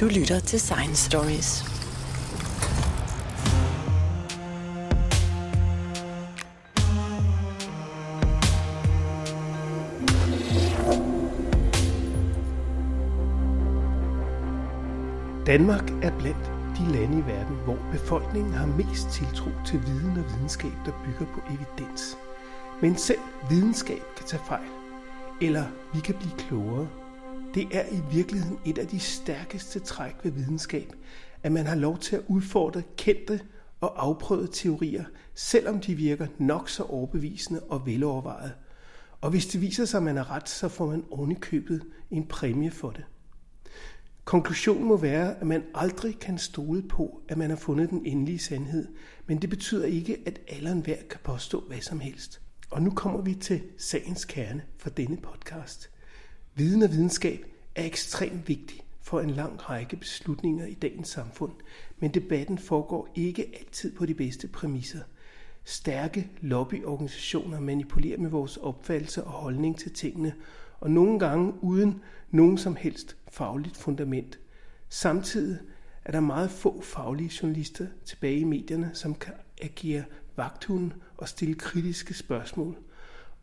Du lytter til Science Stories. Danmark er blandt de lande i verden, hvor befolkningen har mest tiltro til viden og videnskab, der bygger på evidens. Men selv videnskab kan tage fejl, eller vi kan blive klogere. Det er i virkeligheden et af de stærkeste træk ved videnskab, at man har lov til at udfordre kendte og afprøvede teorier, selvom de virker nok så overbevisende og velovervejet. Og hvis det viser sig, at man er ret, så får man ovenikøbet en præmie for det. Konklusionen må være, at man aldrig kan stole på, at man har fundet den endelige sandhed, men det betyder ikke, at alle enhver kan påstå hvad som helst. Og nu kommer vi til sagens kerne for denne podcast. Viden og videnskab er ekstremt vigtig for en lang række beslutninger i dagens samfund, men debatten foregår ikke altid på de bedste præmisser. Stærke lobbyorganisationer manipulerer med vores opfattelse og holdning til tingene, og nogle gange uden nogen som helst fagligt fundament. Samtidig er der meget få faglige journalister tilbage i medierne, som kan agere vagthunden og stille kritiske spørgsmål.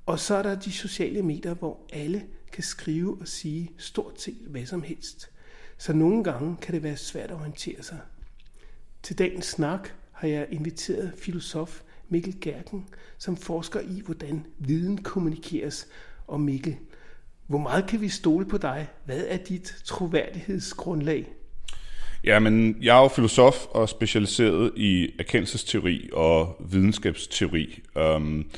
Og så er der de sociale medier, hvor alle kan skrive og sige stort set hvad som helst. Så nogle gange kan det være svært at orientere sig. Til dagens snak har jeg inviteret filosof Mikkel Gerken, som forsker i, hvordan viden kommunikeres. Og Mikkel, hvor meget kan vi stole på dig? Hvad er dit troværdighedsgrundlag? Ja, men jeg er jo filosof og specialiseret i erkendelsesteori og videnskabsteori. Um,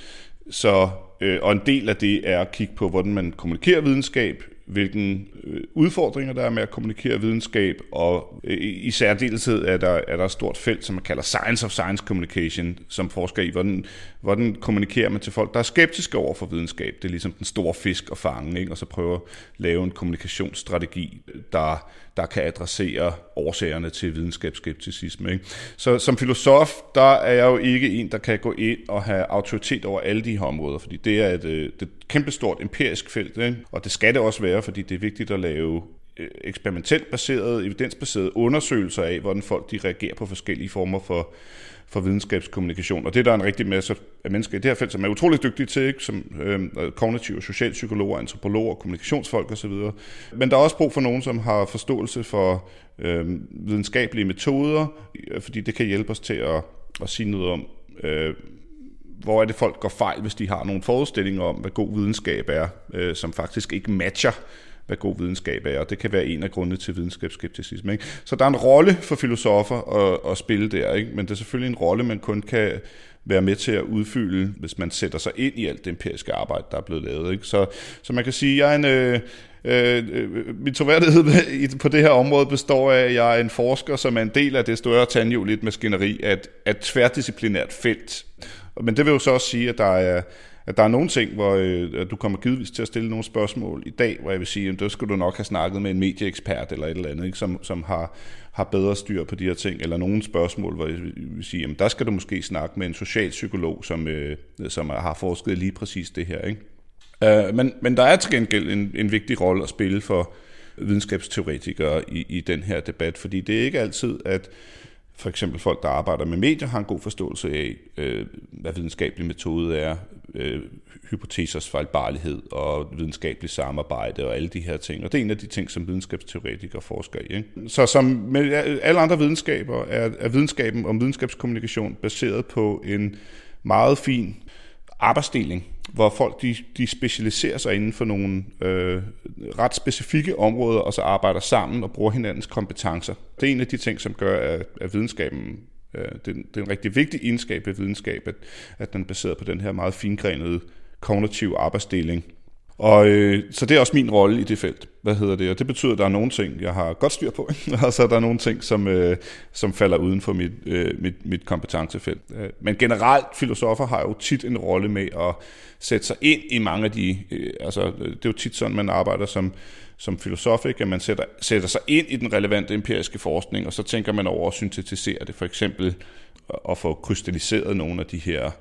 så, øh, og en del af det er at kigge på, hvordan man kommunikerer videnskab, hvilke øh, udfordringer der er med at kommunikere videnskab, og øh, i særdeleshed er der, er der et stort felt, som man kalder Science of Science Communication, som forsker i, hvordan, hvordan kommunikerer man til folk, der er skeptiske over for videnskab. Det er ligesom den store fisk at fange, ikke? og så prøve at lave en kommunikationsstrategi, der, der kan adressere årsagerne til videnskabsskepticisme. Ikke? Så som filosof, der er jeg jo ikke en, der kan gå ind og have autoritet over alle de her områder, fordi det er et, øh, det kæmpestort empirisk felt, ikke? og det skal det også være, fordi det er vigtigt at lave øh, eksperimentelt baserede, evidensbaserede undersøgelser af, hvordan folk de reagerer på forskellige former for for videnskabskommunikation. Og det der er der en rigtig masse af mennesker i det her felt, som er utrolig dygtige til, ikke? som øh, kognitive og socialpsykologer, antropologer, kommunikationsfolk osv. Men der er også brug for nogen, som har forståelse for øh, videnskabelige metoder, fordi det kan hjælpe os til at, at sige noget om, øh, hvor er det folk går fejl, hvis de har nogle forestillinger om, hvad god videnskab er, øh, som faktisk ikke matcher hvad god videnskab er, og det kan være en af grundene til videnskabsskepticisme. Ikke? Så der er en rolle for filosofer at, at spille der, ikke? men det er selvfølgelig en rolle, man kun kan være med til at udfylde, hvis man sætter sig ind i alt det empiriske arbejde, der er blevet lavet. Ikke? Så, så man kan sige, at jeg er en... Øh, Øh, øh min troværdighed på det her område består af, at jeg er en forsker, som er en del af det større tandhjul i et maskineri af et, et tværdisciplinært felt. Men det vil jo så også sige, at der er, at der er nogle ting, hvor øh, du kommer givetvis til at stille nogle spørgsmål i dag, hvor jeg vil sige, at der skulle du nok have snakket med en medieekspert eller et eller andet, ikke, som, som har, har bedre styr på de her ting, eller nogle spørgsmål, hvor jeg vil sige, at der skal du måske snakke med en socialpsykolog, som, øh, som har forsket lige præcis det her. Ikke? Øh, men, men der er til gengæld en, en vigtig rolle at spille for videnskabsteoretikere i, i den her debat, fordi det er ikke altid, at for eksempel folk, der arbejder med medier, har en god forståelse af, øh, hvad videnskabelig metode er, øh, hypotesers fejlbarlighed og videnskabelig samarbejde og alle de her ting. Og det er en af de ting, som videnskabsteoretikere forsker i. Ikke? Så som med alle andre videnskaber, er, er videnskaben om videnskabskommunikation baseret på en meget fin arbejdsdeling, hvor folk de, de specialiserer sig inden for nogle øh, ret specifikke områder, og så arbejder sammen og bruger hinandens kompetencer. Det er en af de ting, som gør, at, at videnskaben øh, det, det er en rigtig vigtig egenskab ved videnskab, at, at den er baseret på den her meget fingrenede kognitive arbejdsdeling, og øh, så det er også min rolle i det felt. Hvad hedder det? Og det betyder, at der er nogle ting, jeg har godt styr på, og så er der nogle ting, som, øh, som falder uden for mit, øh, mit, mit kompetencefelt. Øh, men generelt, filosofer har jo tit en rolle med at sætte sig ind i mange af de... Øh, altså, øh, det er jo tit sådan, man arbejder som, som filosof, ikke? at man sætter, sætter sig ind i den relevante empiriske forskning, og så tænker man over at syntetisere det, for eksempel at få krystalliseret nogle af de her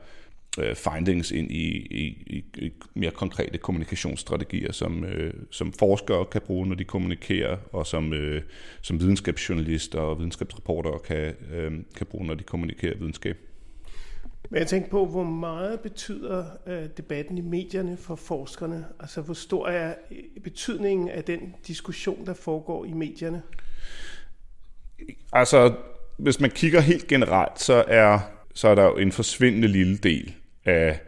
øh, findings ind i, i, i, i mere konkrete kommunikationsstrategier, som, øh, som forskere kan bruge, når de kommunikerer, og som, øh, som videnskabsjournalister og videnskabsreportere kan, øh, kan bruge, når de kommunikerer videnskab. Men jeg tænker på, hvor meget betyder øh, debatten i medierne for forskerne? Altså, hvor stor er betydningen af den diskussion, der foregår i medierne? Altså, hvis man kigger helt generelt, så er, så er der jo en forsvindende lille del af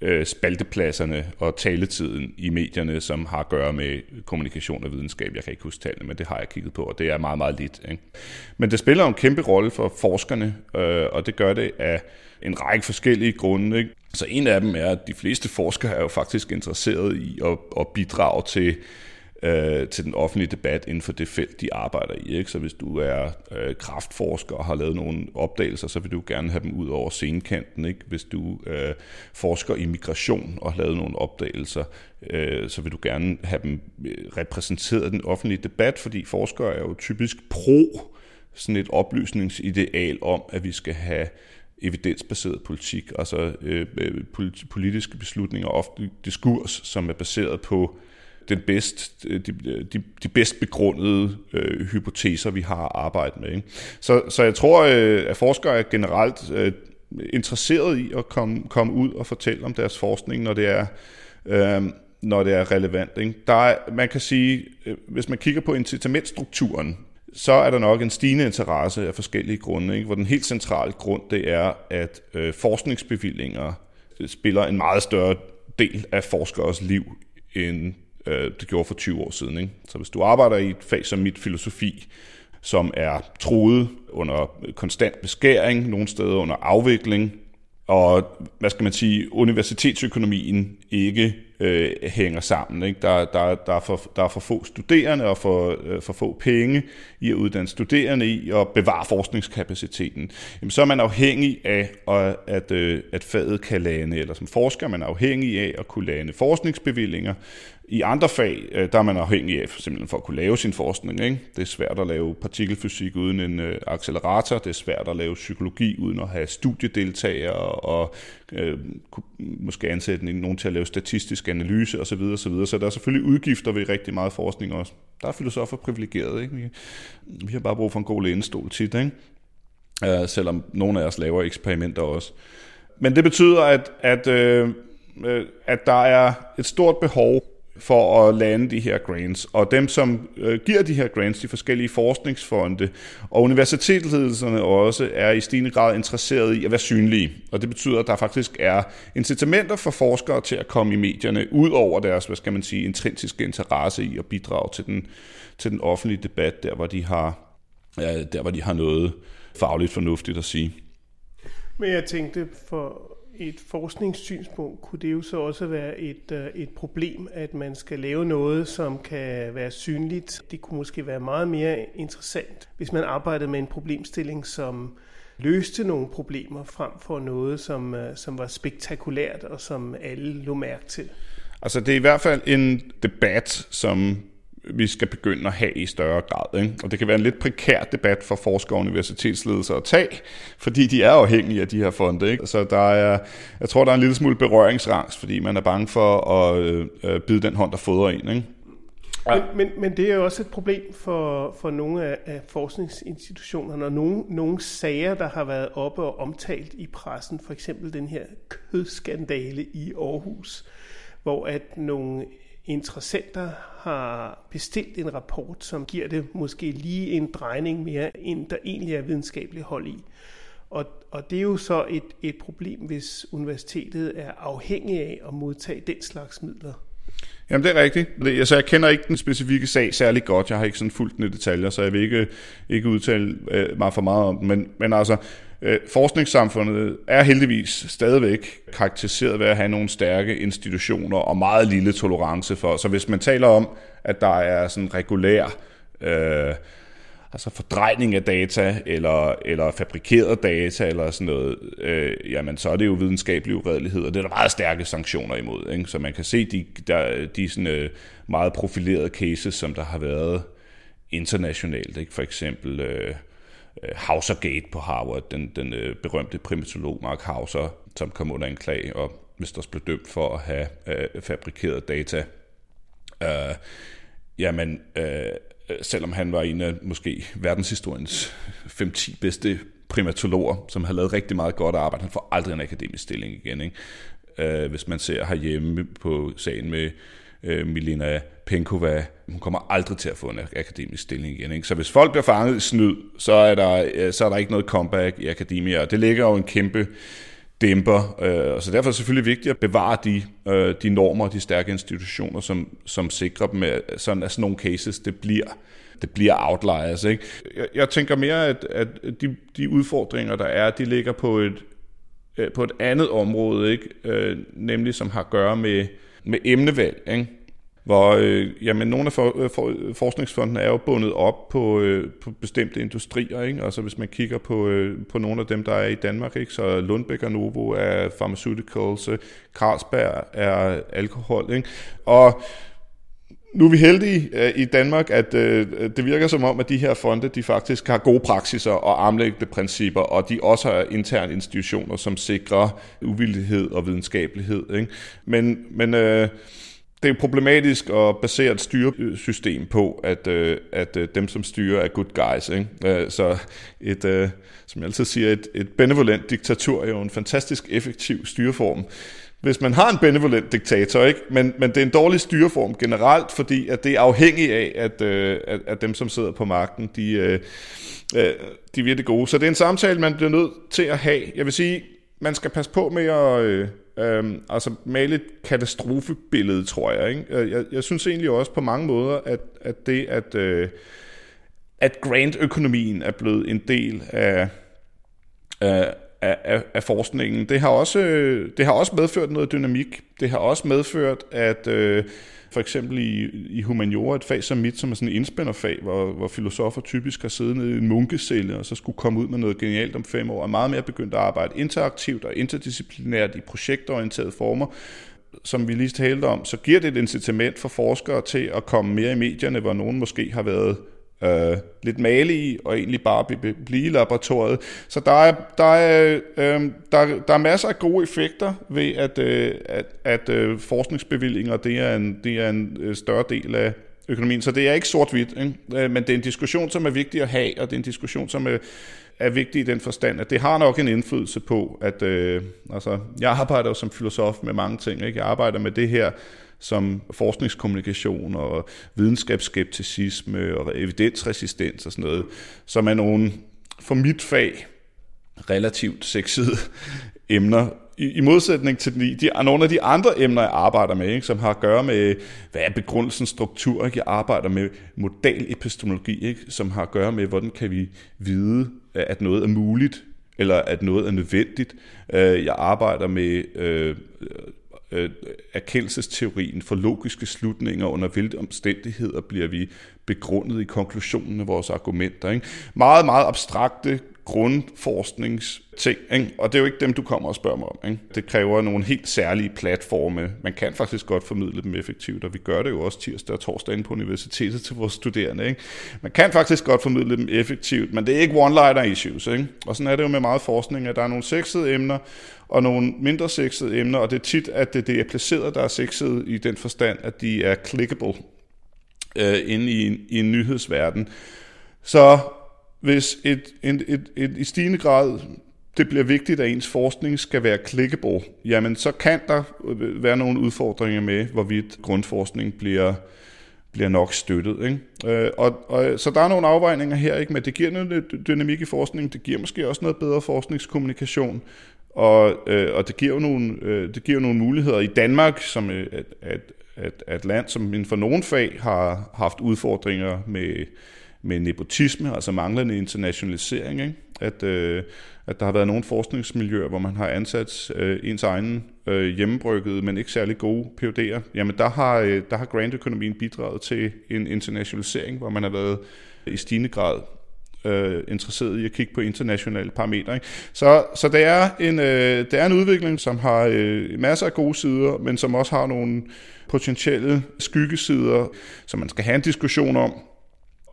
øh, spaltepladserne og taletiden i medierne, som har at gøre med kommunikation og videnskab. Jeg kan ikke huske tallene, men det har jeg kigget på, og det er meget, meget lidt. Ikke? Men det spiller en kæmpe rolle for forskerne, øh, og det gør det af en række forskellige grunde. Ikke? Så en af dem er, at de fleste forskere er jo faktisk interesseret i at, at bidrage til øh, til den offentlige debat inden for det felt, de arbejder i. Ikke? Så hvis du er øh, kraftforsker og har lavet nogle opdagelser, så vil du gerne have dem ud over scenekanten. Ikke? Hvis du øh, forsker i migration og har lavet nogle opdagelser, øh, så vil du gerne have dem øh, repræsenteret i den offentlige debat, fordi forskere er jo typisk pro sådan et oplysningsideal om, at vi skal have evidensbaseret politik, altså øh, øh politiske beslutninger ofte diskurs, som er baseret på den bedst, de, de, de bedst begrundede øh, hypoteser, vi har arbejdet med. Ikke? Så, så jeg tror, øh, at forskere er generelt øh, interesseret i at komme, komme ud og fortælle om deres forskning, når det er, øh, når det er relevant. Ikke? Der er, man kan sige, øh, hvis man kigger på incitamentstrukturen, så er der nok en stigende interesse af forskellige grunde, ikke? hvor den helt centrale grund det er, at øh, forskningsbevillinger spiller en meget større del af forskeres liv end øh, det gjorde for 20 år siden. Ikke? Så hvis du arbejder i et fag som mit filosofi, som er troet under konstant beskæring, nogle steder under afvikling, og hvad skal man sige, universitetsøkonomien ikke øh, hænger sammen. Ikke? Der, der, der, er for, der er for få studerende og for, øh, for få penge i at uddanne studerende i og bevare forskningskapaciteten. Jamen, så er man afhængig af, at, at, øh, at faget kan lande, eller som forsker er man afhængig af at kunne lande forskningsbevillinger, i andre fag, øh, der er man afhængig af simpelthen for at kunne lave sin forskning. Ikke? Det er svært at lave partikelfysik uden en øh, accelerator, det er svært at lave psykologi uden at have studiedeltagere og øh, måske ansætte nogen til at lave statistisk analyse osv. osv. Så der er selvfølgelig udgifter ved rigtig meget forskning også. Der er filosofer privilegeret. Ikke? Vi, vi har bare brug for en god lænestol tit, ikke? Øh, selvom nogle af os laver eksperimenter også. Men det betyder, at, at, øh, øh at der er et stort behov for at lande de her grants. Og dem, som øh, giver de her grants, de forskellige forskningsfonde, og universitetsledelserne også, er i stigende grad interesseret i at være synlige. Og det betyder, at der faktisk er incitamenter for forskere til at komme i medierne, ud over deres, hvad skal man sige, intrinsiske interesse i at bidrage til den, til den offentlige debat, der hvor de har, ja, der hvor de har noget fagligt fornuftigt at sige. Men jeg tænkte, for et forskningssynspunkt kunne det jo så også være et, øh, et problem, at man skal lave noget, som kan være synligt. Det kunne måske være meget mere interessant, hvis man arbejdede med en problemstilling, som løste nogle problemer frem for noget, som, øh, som var spektakulært og som alle lå mærke til. Altså det er i hvert fald en debat, som vi skal begynde at have i større grad. Ikke? Og det kan være en lidt prekær debat for forskere og universitetsledelser at tage, fordi de er afhængige af de her fonde. Ikke? Så der er, jeg tror, der er en lille smule berøringsangst, fordi man er bange for at øh, øh bide den hånd, der fodrer en. Ikke? Men, men, men det er jo også et problem for, for nogle af, af forskningsinstitutionerne, og nogle, nogle sager, der har været oppe og omtalt i pressen, for eksempel den her kødskandale i Aarhus, hvor at nogle interessenter har bestilt en rapport, som giver det måske lige en drejning mere, end der egentlig er videnskabelig hold i. Og, og det er jo så et, et problem, hvis universitetet er afhængig af at modtage den slags midler. Jamen det er rigtigt. Altså, jeg kender ikke den specifikke sag særlig godt. Jeg har ikke sådan fulgt den i detaljer, så jeg vil ikke, ikke udtale øh, mig for meget om den. Men, men altså, Øh, forskningssamfundet er heldigvis stadigvæk karakteriseret ved at have nogle stærke institutioner og meget lille tolerance for. Så hvis man taler om, at der er sådan regulær øh, altså fordrejning af data, eller, eller fabrikeret data, eller sådan noget, øh, jamen så er det jo videnskabelig uredelighed, og det er der meget stærke sanktioner imod. Ikke? Så man kan se de, der, de sådan, øh, meget profilerede cases, som der har været internationalt. Ikke? For eksempel... Øh, øh Hausergate på Harvard, den, den øh, berømte primatolog Mark Hauser, som kom under anklage og hvis der blev dømt for at have øh, fabrikeret data. Øh, jamen, øh, Øh, selvom han var en af måske verdenshistoriens 5-10 bedste primatologer, som har lavet rigtig meget godt arbejde, han får aldrig en akademisk stilling igen. Ikke? Øh, hvis man ser herhjemme på sagen med øh, Milena Penkova, hun kommer aldrig til at få en akademisk stilling igen. Ikke? Så hvis folk bliver fanget i snyd, så er der, øh, så er der ikke noget comeback i akademia, og det ligger jo en kæmpe dæmper. Øh, så derfor er det selvfølgelig vigtigt at bevare de, øh, de normer og de stærke institutioner, som, som sikrer dem, at sådan, at sådan nogle cases, det bliver det bliver outliers. Ikke? Jeg, jeg tænker mere, at, at de, de udfordringer, der er, de ligger på et, øh, på et andet område, ikke? Øh, nemlig som har at gøre med, med emnevalg. Ikke? Hvor øh, jamen, nogle af for, øh, for, øh, forskningsfondene er jo bundet op på, øh, på bestemte industrier. Ikke? Altså hvis man kigger på, øh, på nogle af dem, der er i Danmark, ikke? så Lundbeck og Novo er pharmaceuticals, øh, Carlsberg er alkohol. Ikke? Og nu er vi heldige øh, i Danmark, at øh, det virker som om, at de her fonde, de faktisk har gode praksiser og armlæggende principper, og de også har interne institutioner, som sikrer uvildighed og videnskabelighed. Ikke? Men, men øh, det er problematisk at basere et styresystem på, at, øh, at øh, dem, som styrer, er good guys. Ikke? Øh, så et, øh, som jeg altid siger, et, et benevolent diktatur er jo en fantastisk effektiv styreform. Hvis man har en benevolent diktator, ikke? Men, men det er en dårlig styreform generelt, fordi at det er afhængigt af, at, øh, at, at dem, som sidder på magten, de, øh, øh, de er virkelig gode. Så det er en samtale, man bliver nødt til at have. Jeg vil sige, man skal passe på med at... Øh, Øhm, altså male et katastrofebillede, tror jeg, ikke? Øh, jeg. Jeg synes egentlig også på mange måder, at, at det, at, øh, at grant-økonomien er blevet en del af, af, af, af forskningen, det har, også, det har også medført noget dynamik. Det har også medført, at... Øh, for eksempel i, i humaniora, et fag som mit, som er sådan en indspænderfag, hvor, hvor filosofer typisk har siddet nede i en munkecelle, og så skulle komme ud med noget genialt om fem år, og meget mere begyndt at arbejde interaktivt og interdisciplinært i projektorienterede former, som vi lige talte om, så giver det et incitament for forskere til at komme mere i medierne, hvor nogen måske har været øh, lidt male i, og egentlig bare blive, blive i laboratoriet. Så der er, der, er, øh, der, der er masser af gode effekter ved, at, øh, at, at øh, forskningsbevillinger det er, en, det er en øh, større del af økonomien. Så det er ikke sort-hvidt, ikke? Øh, men det er en diskussion, som er vigtig at have, og det er en diskussion, som er, er vigtig i den forstand, at det har nok en indflydelse på, at øh, altså, jeg arbejder jo som filosof med mange ting. Ikke? Jeg arbejder med det her som forskningskommunikation og videnskabsskepticisme og evidensresistens og sådan noget, som er nogle for mit fag relativt sexede emner, i, i modsætning til de, de, nogle af de andre emner, jeg arbejder med, ikke, som har at gøre med, hvad er begrundelsens struktur, ikke? jeg arbejder med modal epistemologi, ikke, som har at gøre med, hvordan kan vi vide, at noget er muligt, eller at noget er nødvendigt. Øh, jeg arbejder med øh, øh, erkendelsesteorien for logiske slutninger, under hvilke omstændigheder bliver vi begrundet i konklusionen af vores argumenter. Ikke? Meget, meget abstrakte grundforskningsting, ikke? og det er jo ikke dem, du kommer og spørger mig om. Ikke? Det kræver nogle helt særlige platforme. Man kan faktisk godt formidle dem effektivt, og vi gør det jo også tirsdag og torsdag inde på universitetet til vores studerende. Ikke? Man kan faktisk godt formidle dem effektivt, men det er ikke one-liner issues. Ikke? Og sådan er det jo med meget forskning, at der er nogle sexede emner, og nogle mindre sexede emner, og det er tit, at det, det er placeret, der er sexede i den forstand, at de er clickable øh, inde i en, i en nyhedsverden. Så hvis et, et, et, et, i stigende grad det bliver vigtigt, at ens forskning skal være clickable, jamen så kan der øh, være nogle udfordringer med, hvorvidt grundforskning bliver, bliver nok støttet. Ikke? Øh, og, og, så der er nogle afvejninger her, ikke? men det giver noget dynamik i forskningen, det giver måske også noget bedre forskningskommunikation, og, øh, og det giver jo nogle, øh, det giver nogle muligheder i Danmark, som øh, et, et, et, et land, som inden for nogle fag har haft udfordringer med, med nepotisme, altså manglende internationalisering. Ikke? At, øh, at der har været nogle forskningsmiljøer, hvor man har ansat øh, ens egen øh, hjemmebryggede, men ikke særlig gode PUD'er. Jamen der har, øh, der har grantøkonomien bidraget til en internationalisering, hvor man har været i stigende grad øh, interesseret i at kigge på internationale parametre. Ikke? Så, så det, er en, øh, det er en udvikling, som har øh, masser af gode sider, men som også har nogle potentielle skyggesider, som man skal have en diskussion om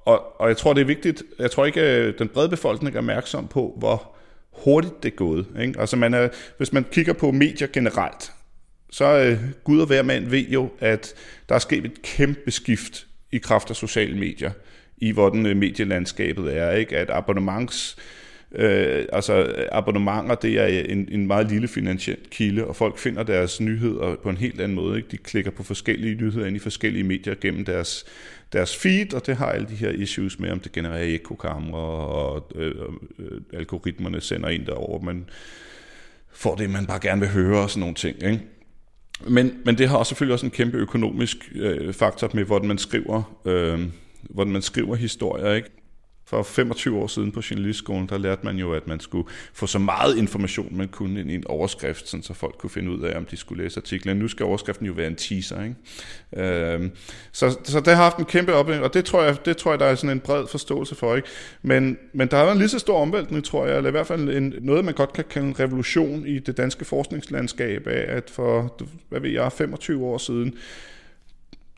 og, og jeg tror, det er vigtigt, jeg tror ikke, at den brede befolkning er opmærksom på, hvor hurtigt det er gået. Ikke? Altså man er, hvis man kigger på medier generelt, så øh, Gud og hver mand ved jo, at der er sket et kæmpe skift i kraft af sociale medier, i hvordan øh, medielandskabet er. Ikke? At abonnements Øh, altså abonnementer, det er en, en meget lille finansiel kilde, og folk finder deres nyheder på en helt anden måde. Ikke? De klikker på forskellige nyheder ind i forskellige medier gennem deres, deres feed, og det har alle de her issues med, om det genererer ekokammer, og øh, øh, algoritmerne sender ind derover, man får det, man bare gerne vil høre, og sådan nogle ting. Ikke? Men, men det har også selvfølgelig også en kæmpe økonomisk øh, faktor med, hvordan man skriver, øh, hvordan man skriver historier. Ikke? For 25 år siden på journalistskolen, der lærte man jo, at man skulle få så meget information, man kunne ind i en overskrift, sådan, så folk kunne finde ud af, om de skulle læse artiklen. Nu skal overskriften jo være en teaser. Ikke? Øh, så, så det har haft en kæmpe oplevelse, og det tror, jeg, det tror jeg, der er sådan en bred forståelse for. Ikke? Men, men der har været en lige så stor omvæltning, tror jeg, eller i hvert fald en, noget, man godt kan kalde en revolution i det danske forskningslandskab af, at for, hvad ved jeg, 25 år siden,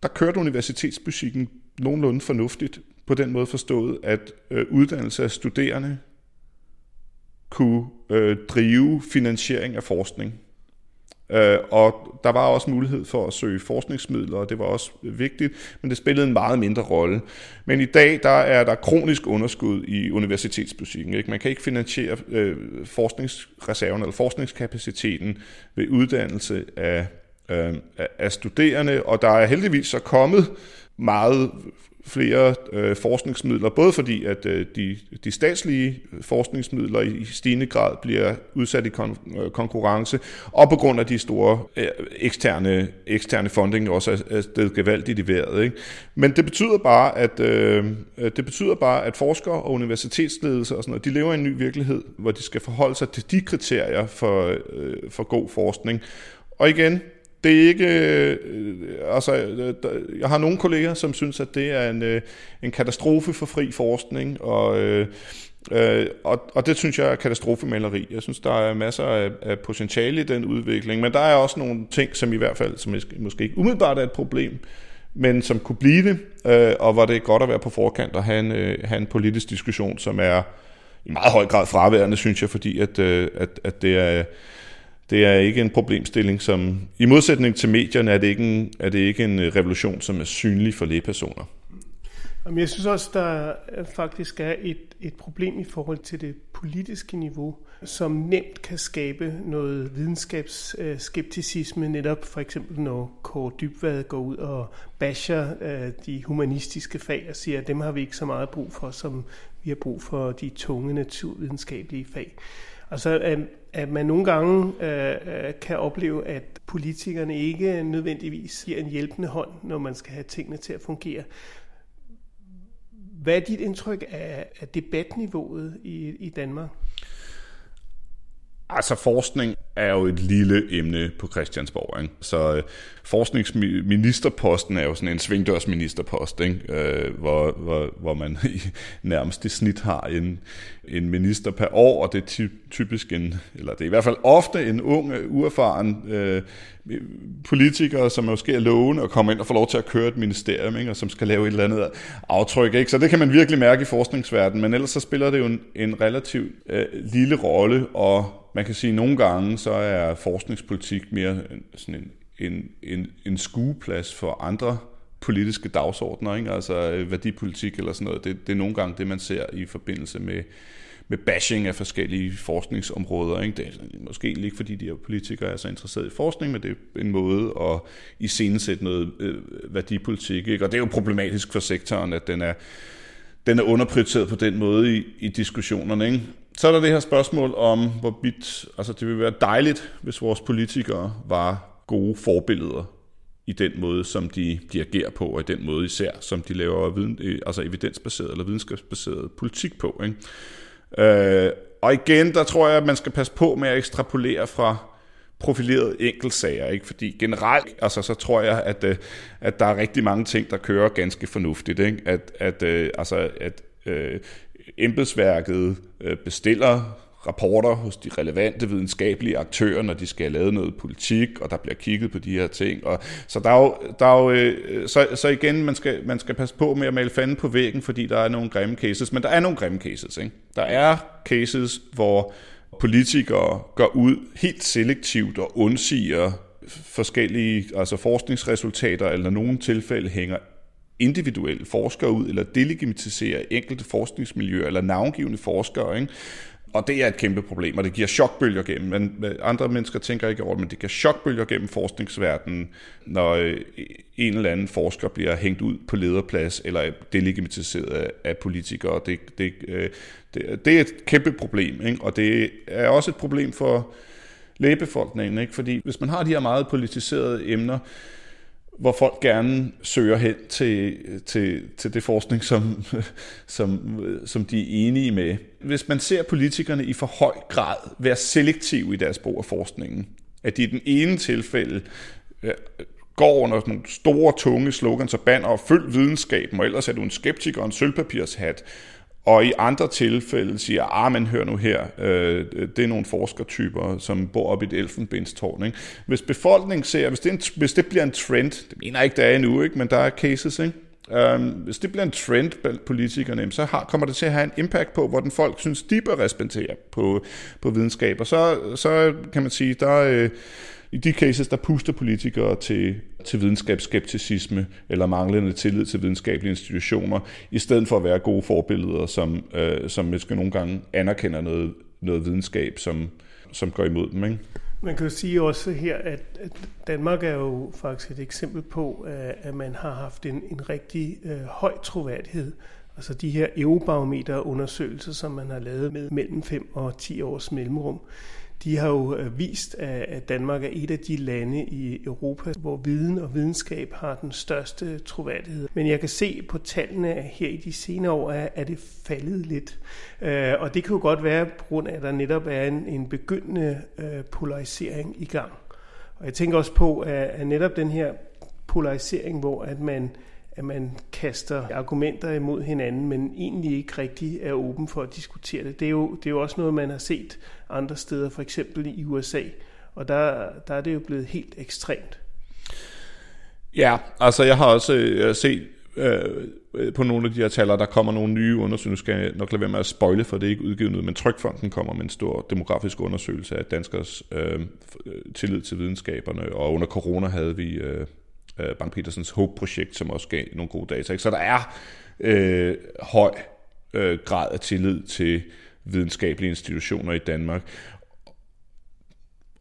der kørte universitetsmusikken nogenlunde fornuftigt på den måde forstået, at øh, uddannelse af studerende kunne øh, drive finansiering af forskning. Øh, og der var også mulighed for at søge forskningsmidler, og det var også vigtigt, men det spillede en meget mindre rolle. Men i dag der er der kronisk underskud i universitetsmusikken. Ikke? Man kan ikke finansiere øh, forskningsreserven eller forskningskapaciteten ved uddannelse af, øh, af studerende, og der er heldigvis så kommet meget flere øh, forskningsmidler, både fordi at øh, de, de statslige forskningsmidler i stigende grad bliver udsat i kon- øh, konkurrence, og på grund af de store øh, eksterne, eksterne funding også er, er stedet gevaldigt i vejret. Ikke? Men det betyder bare, at øh, det betyder bare, at forskere og universitetsledelse og sådan noget, de lever i en ny virkelighed, hvor de skal forholde sig til de kriterier for, øh, for god forskning. Og igen, det er ikke, øh, altså, øh, jeg har nogle kolleger, som synes, at det er en, øh, en katastrofe for fri forskning, og, øh, øh, og, og det synes jeg er katastrofemaleri. Jeg synes, der er masser af, af potentiale i den udvikling, men der er også nogle ting, som i hvert fald, som måske ikke umiddelbart er et problem, men som kunne blive det, øh, og hvor det er godt at være på forkant og have en, øh, have en politisk diskussion, som er i meget høj grad fraværende, synes jeg, fordi at, øh, at, at det er det er ikke en problemstilling, som i modsætning til medierne er det ikke en, er det ikke en øh, revolution, som er synlig for lægepersoner. Jamen, jeg synes også, der faktisk er et, et problem i forhold til det politiske niveau, som nemt kan skabe noget videnskabsskepticisme, øh, netop for eksempel når Kåre Dybvad går ud og basher øh, de humanistiske fag og siger, at dem har vi ikke så meget brug for, som vi har brug for de tunge naturvidenskabelige fag. Altså, at, at man nogle gange øh, øh, kan opleve, at politikerne ikke nødvendigvis giver en hjælpende hånd, når man skal have tingene til at fungere. Hvad er dit indtryk af, af debatniveauet i, i Danmark? Altså forskning er jo et lille emne på Christiansborg. Ikke? Så øh, forskningsministerposten er jo sådan en svingdørsministerpost, ikke? Øh, hvor, hvor, hvor man i nærmest i snit har en, en minister per år, og det er ty, typisk en, eller det er i hvert fald ofte en ung, uerfaren øh, politiker, som måske er lovende og kommer ind og får lov til at køre et ministerium, ikke? og som skal lave et eller andet aftryk. Ikke? Så det kan man virkelig mærke i forskningsverdenen, men ellers så spiller det jo en, en relativt øh, lille rolle, og man kan sige, at nogle gange så er forskningspolitik mere sådan en, en, en, en skueplads for andre politiske dagsordner, ikke? altså øh, værdipolitik eller sådan noget. Det, det er nogle gange det, man ser i forbindelse med, med bashing af forskellige forskningsområder. Ikke? Det er måske ikke, fordi de her politikere er så interesserede i forskning, men det er en måde at iscenesætte noget øh, værdipolitik. Ikke? Og det er jo problematisk for sektoren, at den er, den er underprioriteret på den måde i, i diskussionerne. Ikke? Så er der det her spørgsmål om, hvorvidt altså det ville være dejligt, hvis vores politikere var gode forbilleder i den måde, som de, de agerer på, og i den måde især, som de laver viden, øh, altså evidensbaseret eller videnskabsbaseret politik på. Ikke? Øh, og igen, der tror jeg, at man skal passe på med at ekstrapolere fra profilerede enkeltsager, ikke? fordi generelt, altså, så tror jeg, at, øh, at der er rigtig mange ting, der kører ganske fornuftigt. Ikke? At, at, øh, altså, at øh, embedsværket øh, bestiller rapporter hos de relevante videnskabelige aktører, når de skal lave noget politik, og der bliver kigget på de her ting. Og, så der er jo, der er jo øh, så, så igen, man skal, man skal passe på med at male fanden på væggen, fordi der er nogle grimme cases, men der er nogle grimme cases. Ikke? Der er cases, hvor politikere går ud helt selektivt og undsiger forskellige altså forskningsresultater, eller nogle tilfælde hænger individuelle forskere ud, eller delegitimisere enkelte forskningsmiljøer, eller navngivende forskere. Ikke? Og det er et kæmpe problem, og det giver chokbølger gennem, men andre mennesker tænker ikke over det, men det giver chokbølger gennem forskningsverdenen, når øh, en eller anden forsker bliver hængt ud på lederplads, eller delegitimiseret af politikere. Det, det, øh, det, det er et kæmpe problem, ikke? og det er også et problem for lægebefolkningen, ikke? fordi hvis man har de her meget politiserede emner, hvor folk gerne søger hen til, til, til det forskning, som, som, som de er enige med. Hvis man ser politikerne i for høj grad være selektive i deres brug af forskningen, at de i den ene tilfælde øh, går under nogle store, tunge slogans og banner og følg videnskaben, og ellers er du en skeptiker og en sølvpapirshat, og i andre tilfælde siger, ah, men hør nu her, øh, det er nogle forskertyper, som bor op i et elfenbenstårn. Ikke? Hvis befolkningen ser, hvis det, en, hvis det bliver en trend, det mener jeg ikke, der er endnu, ikke? men der er cases, ikke? Um, hvis det bliver en trend blandt politikerne, så har, kommer det til at have en impact på, hvordan folk synes, de bør respektere på, på videnskab. Og så, så kan man sige, der øh, i de cases, der puster politikere til, til videnskabsskepticisme eller manglende tillid til videnskabelige institutioner, i stedet for at være gode forbilleder, som, øh, som måske nogle gange anerkender noget, noget videnskab, som, som går imod dem. Ikke? Man kan jo sige også her, at, Danmark er jo faktisk et eksempel på, øh, at man har haft en, en rigtig øh, høj troværdighed. Altså de her eurobarometerundersøgelser, som man har lavet med mellem 5 og 10 års mellemrum, de har jo øh, vist, at Danmark er et af de lande i Europa, hvor viden og videnskab har den største troværdighed. Men jeg kan se på tallene her i de senere år, at det faldet lidt. Øh, og det kan jo godt være på grund af, at der netop er en, en begyndende øh, polarisering i gang. Og jeg tænker også på, at netop den her polarisering, hvor at man at man kaster argumenter imod hinanden, men egentlig ikke rigtig er åben for at diskutere det. Det er jo, det er jo også noget, man har set andre steder, for eksempel i USA, og der, der er det jo blevet helt ekstremt. Ja, altså jeg har også øh, set øh, på nogle af de her taler, der kommer nogle nye undersøgelser. Nu skal jeg nok lade være med at spoile, for det er ikke udgivet nu, men Trykfonden kommer med en stor demografisk undersøgelse af danskers øh, tillid til videnskaberne, og under corona havde vi øh, øh, Bank Petersens HOPE-projekt, som også gav nogle gode data. Ikke? Så der er øh, høj øh, grad af tillid til videnskabelige institutioner i Danmark.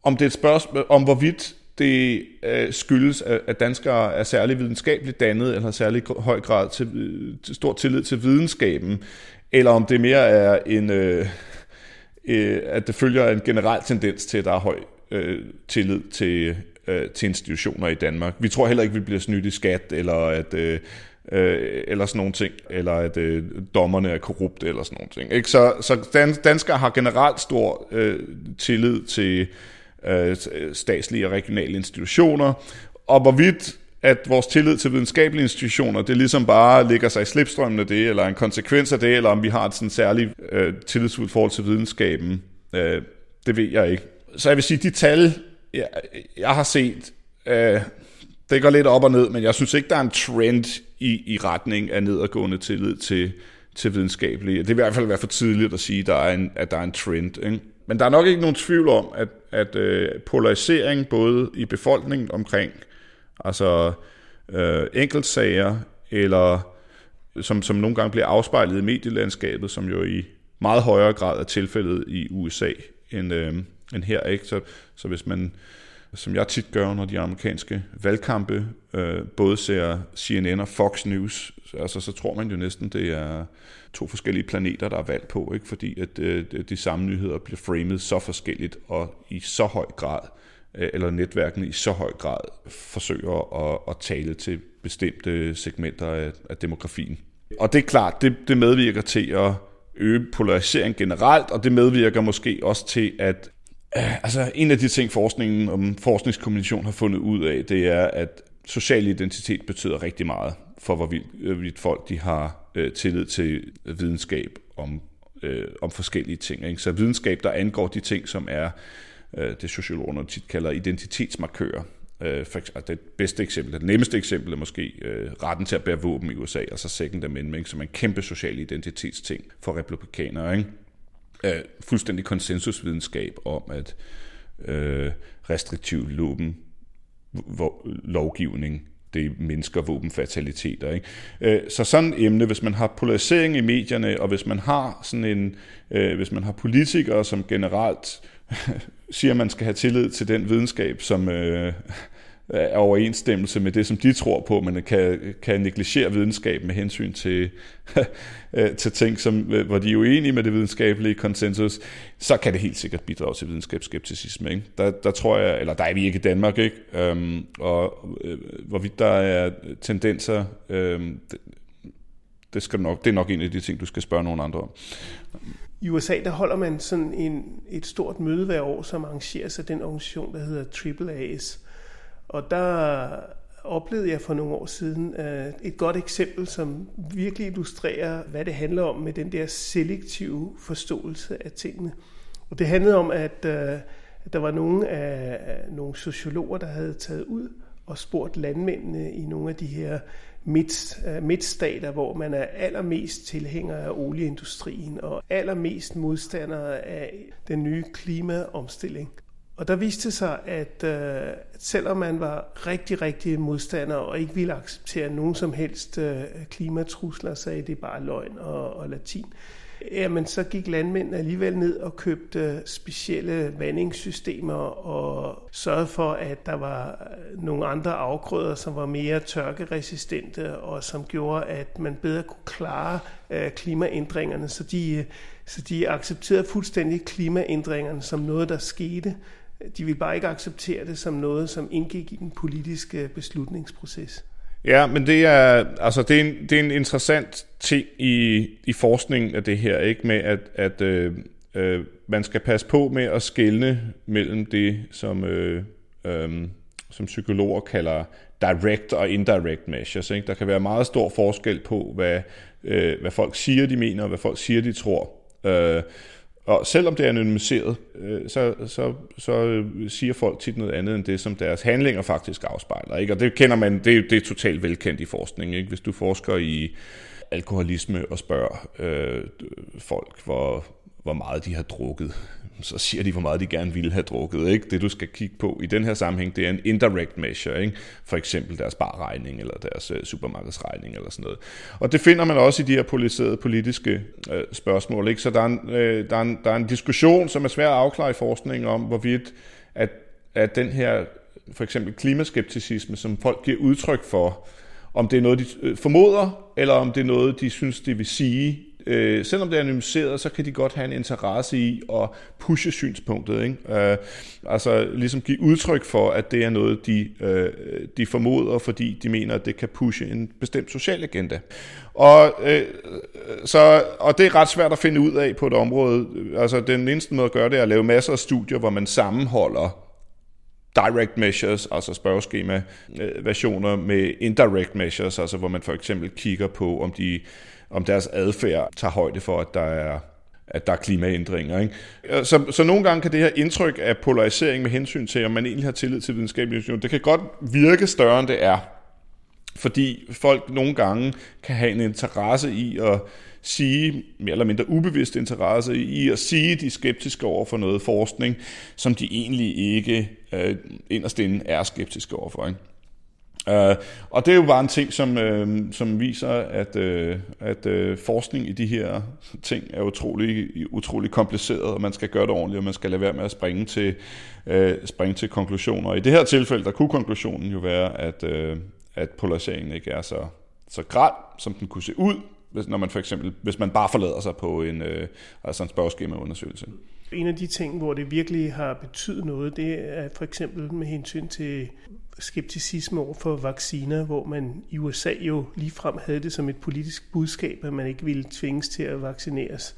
Om det er et spørgsmål om, hvorvidt det øh, skyldes, at danskere er særlig videnskabeligt dannet, eller har særlig høj grad til, til stor tillid til videnskaben, eller om det mere er en, øh, øh, at det følger en generel tendens til, at der er høj øh, tillid til øh, til institutioner i Danmark. Vi tror heller ikke, vi bliver snydt i skat, eller at... Øh, øh, eller sådan nogle ting, eller at øh, dommerne er korrupte, eller sådan nogle ting. Ikke? Så, så dan, danskere har generelt stor øh, tillid til øh, statslige og regionale institutioner, og hvorvidt at vores tillid til videnskabelige institutioner, det ligesom bare ligger sig i slipstrømmen af det, eller en konsekvens af det, eller om vi har et sådan særligt øh, tillidsfuldt forhold til videnskaben, øh, det ved jeg ikke. Så jeg vil sige, de tal, jeg, jeg har set, øh, det går lidt op og ned, men jeg synes ikke, der er en trend i, i retning af nedadgående tillid til, til videnskabelige. Det vil i hvert fald være for tidligt at sige, der er en, at der er en trend. Ikke? Men der er nok ikke nogen tvivl om, at, at øh, polarisering både i befolkningen omkring altså øh, enkeltsager, eller som, som nogle gange bliver afspejlet i medielandskabet, som jo i meget højere grad er tilfældet i USA end, øh, end her. Ikke? Så, så hvis man, som jeg tit gør, når de amerikanske valgkampe øh, både ser CNN og Fox News, altså, så tror man jo næsten, det er to forskellige planeter, der er valgt på, ikke? fordi at øh, de samme nyheder bliver framet så forskelligt og i så høj grad, øh, eller netværkene i så høj grad forsøger at, at tale til bestemte segmenter af, af demografien. Og det er klart, det, det medvirker til at øge polarisering generelt, og det medvirker måske også til, at Øh, altså en af de ting, forskningen om forskningskommunikation har fundet ud af, det er, at social identitet betyder rigtig meget for, hvorvidt øh, folk de har øh, tillid til videnskab om øh, om forskellige ting. Ikke? Så videnskab, der angår de ting, som er øh, det sociologerne tit kalder identitetsmarkører. Øh, for, altså det bedste eksempel, det nemmeste eksempel er måske øh, retten til at bære våben i USA, altså Second Amendment, som er en kæmpe social identitetsting for republikanere. Ikke? Øh, fuldstændig konsensusvidenskab om, at øh, restriktiv våben, lovgivning det mindsker våbenfataliteter. Ikke? Øh, så sådan et emne, hvis man har polarisering i medierne, og hvis man har sådan en, øh, hvis man har politikere, som generelt siger, at man skal have tillid til den videnskab, som øh, Øh, er overensstemmelse med det, som de tror på, men kan, kan negligere videnskab med hensyn til, øh, til ting, som, øh, hvor de er uenige med det videnskabelige konsensus, så kan det helt sikkert bidrage til videnskabsskepticisme. Ikke? Der, der tror jeg, eller der er vi ikke i Danmark, ikke? Øhm, og øh, hvorvidt der er tendenser, øhm, det, det, skal nok, det er nok en af de ting, du skal spørge nogle andre om. I USA der holder man sådan en, et stort møde hver år, som arrangeres af den organisation, der hedder AAA's. Og der oplevede jeg for nogle år siden øh, et godt eksempel, som virkelig illustrerer, hvad det handler om med den der selektive forståelse af tingene. Og det handlede om, at, øh, at der var nogle af, nogle sociologer, der havde taget ud og spurgt landmændene i nogle af de her midt, øh, midtstater, hvor man er allermest tilhænger af olieindustrien og allermest modstander af den nye klimaomstilling. Og der viste sig, at, øh, selvom man var rigtig, rigtig modstander og ikke ville acceptere nogen som helst øh, klimatrusler, sagde det bare løgn og, og latin, jamen så gik landmændene alligevel ned og købte øh, specielle vandingssystemer og sørgede for, at der var øh, nogle andre afgrøder, som var mere tørkeresistente og som gjorde, at man bedre kunne klare øh, klimaændringerne. Så de, øh, så de accepterede fuldstændig klimaændringerne som noget, der skete de vil bare ikke acceptere det som noget, som indgik i den politiske beslutningsproces. Ja, men det er, altså det er, en, det er en interessant ting i, i forskningen af det her, ikke med at, at øh, øh, man skal passe på med at skelne mellem det, som, øh, øh, som psykologer kalder direct og indirect measures. Ikke? Der kan være meget stor forskel på, hvad, øh, hvad folk siger, de mener, og hvad folk siger, de tror. Øh, og selvom det er anonymiseret, øh, så, så, så øh, siger folk tit noget andet end det, som deres handlinger faktisk afspejler. Ikke? Og det kender man, det, det er totalt velkendt i forskning. Ikke? Hvis du forsker i alkoholisme og spørger øh, folk, hvor, hvor meget de har drukket, så siger de, hvor meget de gerne ville have drukket. Ikke? Det, du skal kigge på i den her sammenhæng, det er en indirect measure. Ikke? For eksempel deres barregning, eller deres øh, supermarkedsregning, eller sådan noget. Og det finder man også i de her poliserede politiske øh, spørgsmål. Ikke? Så der er, en, øh, der, er en, der er en diskussion, som er svær at afklare i forskningen om, hvorvidt at, at den her for eksempel klimaskepticisme, som folk giver udtryk for, om det er noget, de øh, formoder, eller om det er noget, de synes, det vil sige, øh, selvom det er anonymiseret, så kan de godt have en interesse i at pushe synspunktet. Ikke? Øh, altså ligesom give udtryk for, at det er noget, de, øh, de formoder, fordi de mener, at det kan pushe en bestemt social agenda. Og, øh, så, og det er ret svært at finde ud af på et område. Altså den eneste måde at gøre det er at lave masser af studier, hvor man sammenholder direct measures, altså spørgeskema øh, versioner med indirect measures, altså hvor man for eksempel kigger på, om de om deres adfærd tager højde for, at der er at der er klimaændringer. Ikke? Så, så nogle gange kan det her indtryk af polarisering med hensyn til, om man egentlig har tillid til videnskabelig information, det kan godt virke større, end det er. Fordi folk nogle gange kan have en interesse i at sige, mere eller mindre ubevidst interesse i at sige, de er skeptiske over for noget forskning, som de egentlig ikke øh, inderst inde er skeptiske over for. Ikke? Uh, og det er jo bare en ting, som, øh, som viser, at, øh, at øh, forskning i de her ting er utrolig, utrolig kompliceret, og man skal gøre det ordentligt, og man skal lade være med at springe til, øh, springe til konklusioner. I det her tilfælde, der kunne konklusionen jo være, at, øh, at polariseringen ikke er så, så grad, som den kunne se ud, hvis, når man for eksempel, hvis man bare forlader sig på en, øh, altså en spørgeskemaundersøgelse. En af de ting, hvor det virkelig har betydet noget, det er for eksempel med hensyn til skepticisme over for vacciner, hvor man i USA jo ligefrem havde det som et politisk budskab, at man ikke ville tvinges til at vaccineres.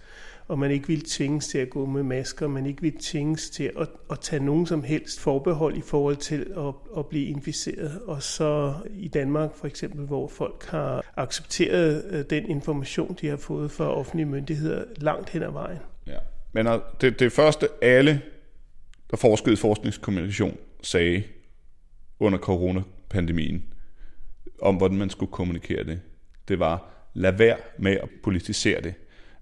og man ikke ville tvinges til at gå med masker, man ikke ville tvinges til at, at tage nogen som helst forbehold i forhold til at, at blive inficeret. Og så i Danmark for eksempel, hvor folk har accepteret øh, den information, de har fået fra offentlige myndigheder langt hen ad vejen. Ja. Men øh, det, det første alle, der forskede i forskningskommunikation, sagde under coronapandemien, om hvordan man skulle kommunikere det, det var, lad være med at politisere det.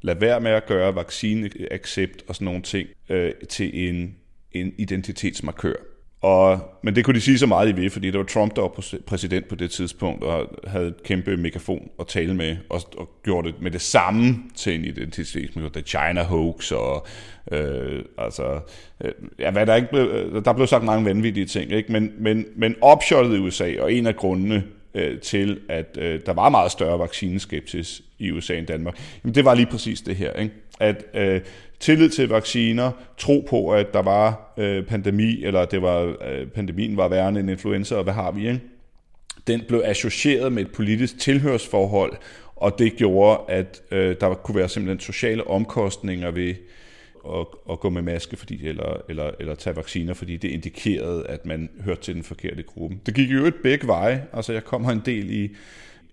Lad være med at gøre vaccineaccept og sådan nogle ting øh, til en, en identitetsmarkør. Og, men det kunne de sige så meget i ved, fordi det var Trump, der var præsident på det tidspunkt, og havde et kæmpe megafon at tale med, og, og gjorde det med det samme til en identitetsmarkør. The China hoax, og øh, altså, øh, ja, hvad der ikke blev, øh, der blev sagt mange vanvittige ting, ikke? Men, men, men opshottet i USA, og en af grundene øh, til, at øh, der var meget større vaccineskepsis i USA end Danmark, jamen det var lige præcis det her, ikke? at øh, tillid til vacciner, tro på, at der var øh, pandemi, eller det var, øh, pandemien var værre end influenza, og hvad har vi, ikke? den blev associeret med et politisk tilhørsforhold, og det gjorde, at øh, der kunne være simpelthen sociale omkostninger ved at, at gå med maske fordi, eller, eller, eller tage vacciner, fordi det indikerede, at man hørte til den forkerte gruppe. Det gik jo et begge veje. Altså, jeg kommer en del i,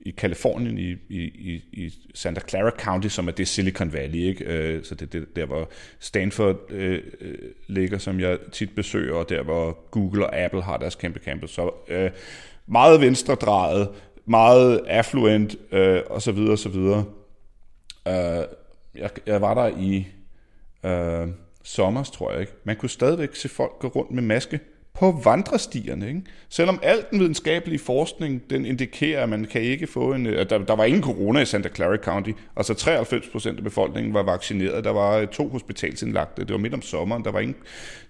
i Kalifornien, i, i, i Santa Clara County, som er det Silicon Valley, ikke? Øh, så det er der, hvor Stanford øh, øh, ligger, som jeg tit besøger, og der, hvor Google og Apple har deres kæmpe campus. Så øh, meget venstredrejet, meget affluent, øh, og så videre, og så videre. Øh, jeg, jeg var der i øh, sommer, tror jeg ikke. Man kunne stadigvæk se folk gå rundt med maske på vandrestierne. Ikke? Selvom al den videnskabelige forskning, den indikerer, at man kan ikke få en... Der, der var ingen corona i Santa Clara County. Altså 93 procent af befolkningen var vaccineret. Der var øh, to hospitalsindlagte. Det var midt om sommeren. Der var ingen,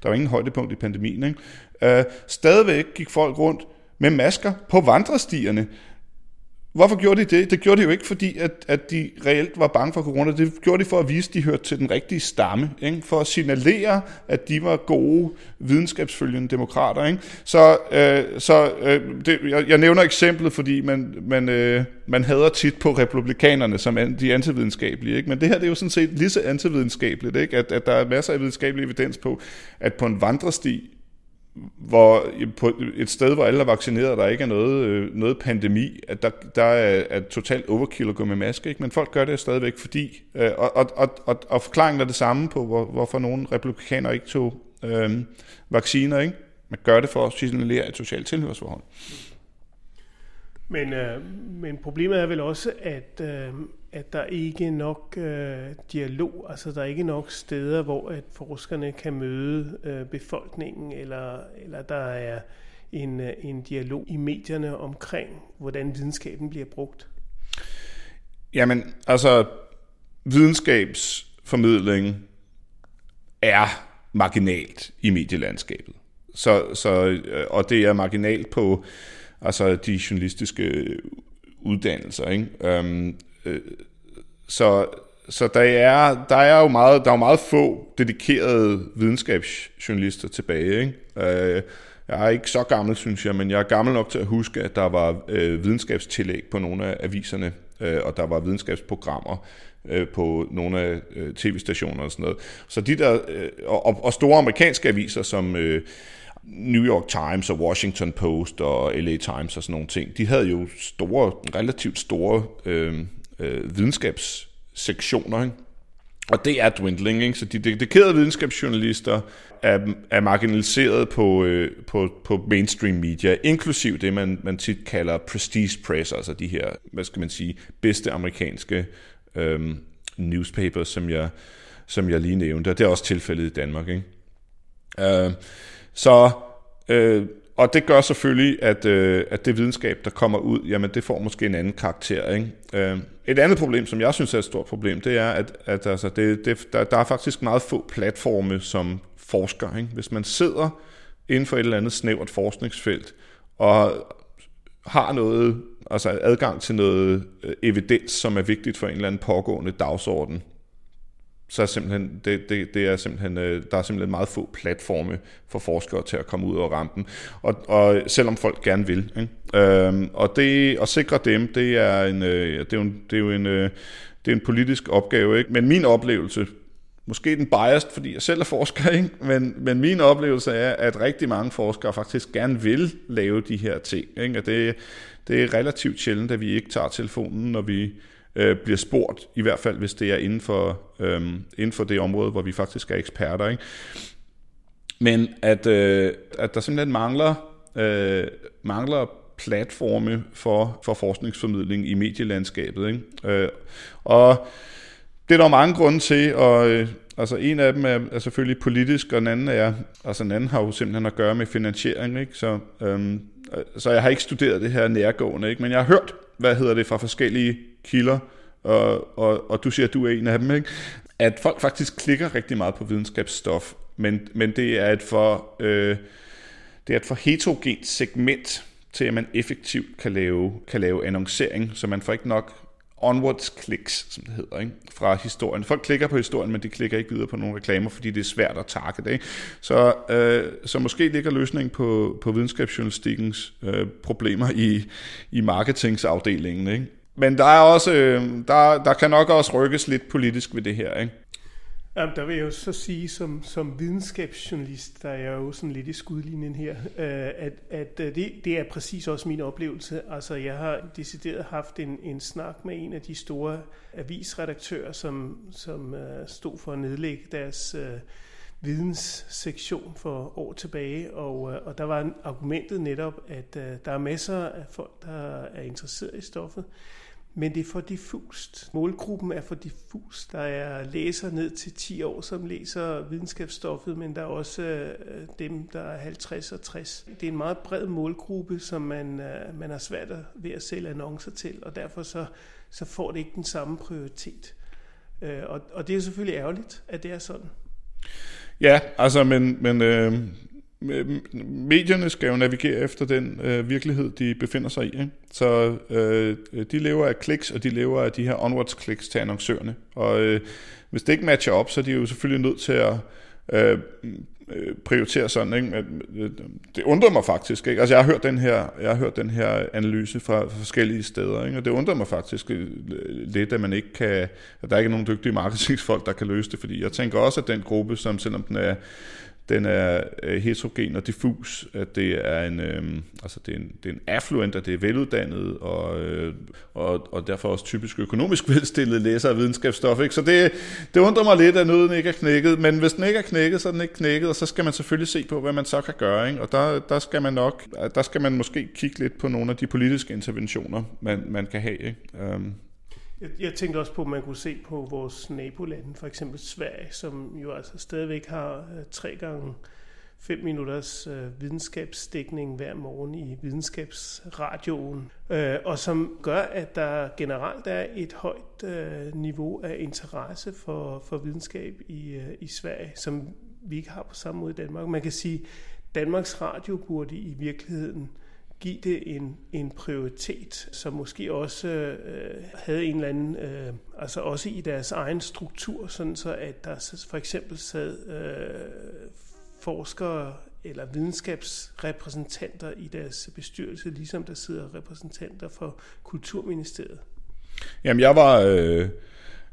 der var ingen højdepunkt i pandemien. Ikke? Uh, stadigvæk gik folk rundt med masker på vandrestierne. Hvorfor gjorde de det? Det gjorde de jo ikke, fordi at, at de reelt var bange for corona. Det gjorde de for at vise, at de hørte til den rigtige stamme. Ikke? For at signalere, at de var gode, videnskabsfølgende demokrater. Ikke? Så, øh, så øh, det, jeg, jeg nævner eksemplet, fordi man, man, øh, man hader tit på republikanerne som de antividenskabelige. Ikke? Men det her det er jo sådan set lige så antividenskabeligt, ikke? At, at der er masser af videnskabelig evidens på, at på en vandresti hvor på et sted, hvor alle er vaccineret, der ikke er noget, øh, noget pandemi, at der, der er, er totalt overkill at gå med maske, ikke? men folk gør det stadigvæk, fordi, øh, og, og, og, og, og forklaringen er det samme på, hvor, hvorfor nogle republikanere ikke tog øh, vacciner. Ikke? Man gør det for at signalere et socialt tilhørsforhold. Men, øh, men problemet er vel også, at, øh, at der ikke er nok øh, dialog, altså der er ikke nok steder, hvor at forskerne kan møde øh, befolkningen, eller, eller der er en, øh, en dialog i medierne omkring, hvordan videnskaben bliver brugt. Jamen, altså videnskabsformidling er marginalt i medielandskabet. Så, så, øh, og det er marginalt på altså de journalistiske uddannelser. Ikke? Øhm, øh, så så der er, der er jo meget, der er jo meget få dedikerede videnskabsjournalister tilbage. Ikke? Øh, jeg er ikke så gammel, synes jeg, men jeg er gammel nok til at huske, at der var øh, videnskabstillæg på nogle af aviserne, øh, og der var videnskabsprogrammer øh, på nogle af øh, tv-stationer og sådan noget. Så de der, øh, og, og store amerikanske aviser, som... Øh, New York Times og Washington Post og LA Times og sådan nogle ting, de havde jo store, relativt store øh, øh, videnskabssektioner, ikke? Og det er dwindling, ikke? Så de dedikerede videnskabsjournalister er, er marginaliseret på, øh, på, på mainstream media, inklusiv det, man, man tit kalder prestige press, altså de her, hvad skal man sige, bedste amerikanske øh, newspapers, som jeg, som jeg lige nævnte. Og det er også tilfældet i Danmark, ikke? Øh, så, øh, og det gør selvfølgelig, at, øh, at det videnskab, der kommer ud, jamen det får måske en anden karakter. Ikke? Øh, et andet problem, som jeg synes er et stort problem, det er, at, at altså, det, det, der, der er faktisk meget få platforme som forsker. Ikke? Hvis man sidder inden for et eller andet snævert forskningsfelt, og har noget, altså adgang til noget øh, evidens, som er vigtigt for en eller anden pågående dagsorden, så er simpelthen, det, det, det er simpelthen, øh, der er simpelthen meget få platforme for forskere til at komme ud over rampen. Og, og selvom folk gerne vil. Ikke? Øhm, og det at sikre dem, det er en, øh, det er jo en, det er jo en, øh, det er en politisk opgave. Ikke? Men min oplevelse måske den biased, fordi jeg selv er forsker, ikke? Men, men min oplevelse er, at rigtig mange forskere faktisk gerne vil lave de her ting. Ikke? Og det, det er relativt sjældent, at vi ikke tager telefonen, når vi øh, bliver spurgt, i hvert fald hvis det er inden for, øh, inden for det område, hvor vi faktisk er eksperter. Ikke? Men at, øh, at der simpelthen mangler, øh, mangler platforme for, for forskningsformidling i medielandskabet. Ikke? Øh, og det er der mange grunde til, og øh, altså en af dem er, er selvfølgelig politisk, og den anden er, altså den anden har jo simpelthen at gøre med finansiering, ikke? Så, øhm, øh, så jeg har ikke studeret det her nærgående, ikke? men jeg har hørt, hvad hedder det, fra forskellige kilder, og, og, og du siger, at du er en af dem, ikke? at folk faktisk klikker rigtig meget på videnskabsstof, men, men det er et for... Øh, det er et for heterogent segment til, at man effektivt kan lave, kan lave annoncering, så man får ikke nok onwards clicks, som det hedder, ikke? fra historien. Folk klikker på historien, men de klikker ikke videre på nogle reklamer, fordi det er svært at target. Ikke? Så, øh, så måske ligger løsningen på, på videnskabsjournalistikkens øh, problemer i, i marketingsafdelingen. Ikke? Men der er også, øh, der, der kan nok også rykkes lidt politisk ved det her. Ikke? Jamen, der vil jeg jo så sige, som, som videnskabsjournalist, der er jeg jo sådan lidt i skudlinjen her, øh, at, at øh, det, det er præcis også min oplevelse. Altså, jeg har decideret haft en, en snak med en af de store avisredaktører, som, som øh, stod for at nedlægge deres uh, videnssektion for år tilbage, og, uh, og der var argumentet netop, at uh, der er masser af folk, der er interesseret i stoffet, men det er for diffust. Målgruppen er for diffus. Der er læser ned til 10 år, som læser videnskabsstoffet, men der er også øh, dem, der er 50 og 60. Det er en meget bred målgruppe, som man, øh, man har svært ved at sælge annoncer til, og derfor så, så får det ikke den samme prioritet. Øh, og, og det er selvfølgelig ærgerligt, at det er sådan. Ja, altså, men, men øh, medierne skal jo navigere efter den øh, virkelighed, de befinder sig i. Ikke? Så øh, de lever af kliks, og de lever af de her onwards kliks til annoncørerne. Og øh, hvis det ikke matcher op, så er de jo selvfølgelig nødt til at øh, øh prioritere sådan. Ikke? Øh, det undrer mig faktisk. Ikke? Altså, jeg har hørt den her, jeg har hørt den her analyse fra forskellige steder, ikke? og det undrer mig faktisk øh, lidt, at man ikke kan, at der ikke er nogen dygtige marketingsfolk, der kan løse det, fordi jeg tænker også, at den gruppe, som selvom den er den er øh, heterogen og diffus, at det er en, øh, altså det er en, det er en affluent, at det er veluddannet, og, øh, og, og derfor også typisk økonomisk velstillet læser af videnskabsstof. Ikke? Så det, det undrer mig lidt, at nøden ikke er knækket, men hvis den ikke er knækket, så er den ikke knækket, og så skal man selvfølgelig se på, hvad man så kan gøre. Ikke? Og der, der skal man nok, der skal man måske kigge lidt på nogle af de politiske interventioner, man, man kan have. Ikke? Um, jeg, jeg tænkte også på, at man kunne se på vores nabolande, for eksempel Sverige, som jo altså stadigvæk har øh, tre gange fem minutters øh, videnskabsdækning hver morgen i videnskabsradioen, øh, og som gør, at der generelt er et højt øh, niveau af interesse for, for videnskab i, øh, i Sverige, som vi ikke har på samme måde i Danmark. Man kan sige, at Danmarks Radio burde i virkeligheden give det en, en prioritet, som måske også øh, havde en eller anden, øh, altså også i deres egen struktur, sådan så at der for eksempel sad øh, forskere eller videnskabsrepræsentanter i deres bestyrelse, ligesom der sidder repræsentanter for Kulturministeriet. Jamen jeg var... Øh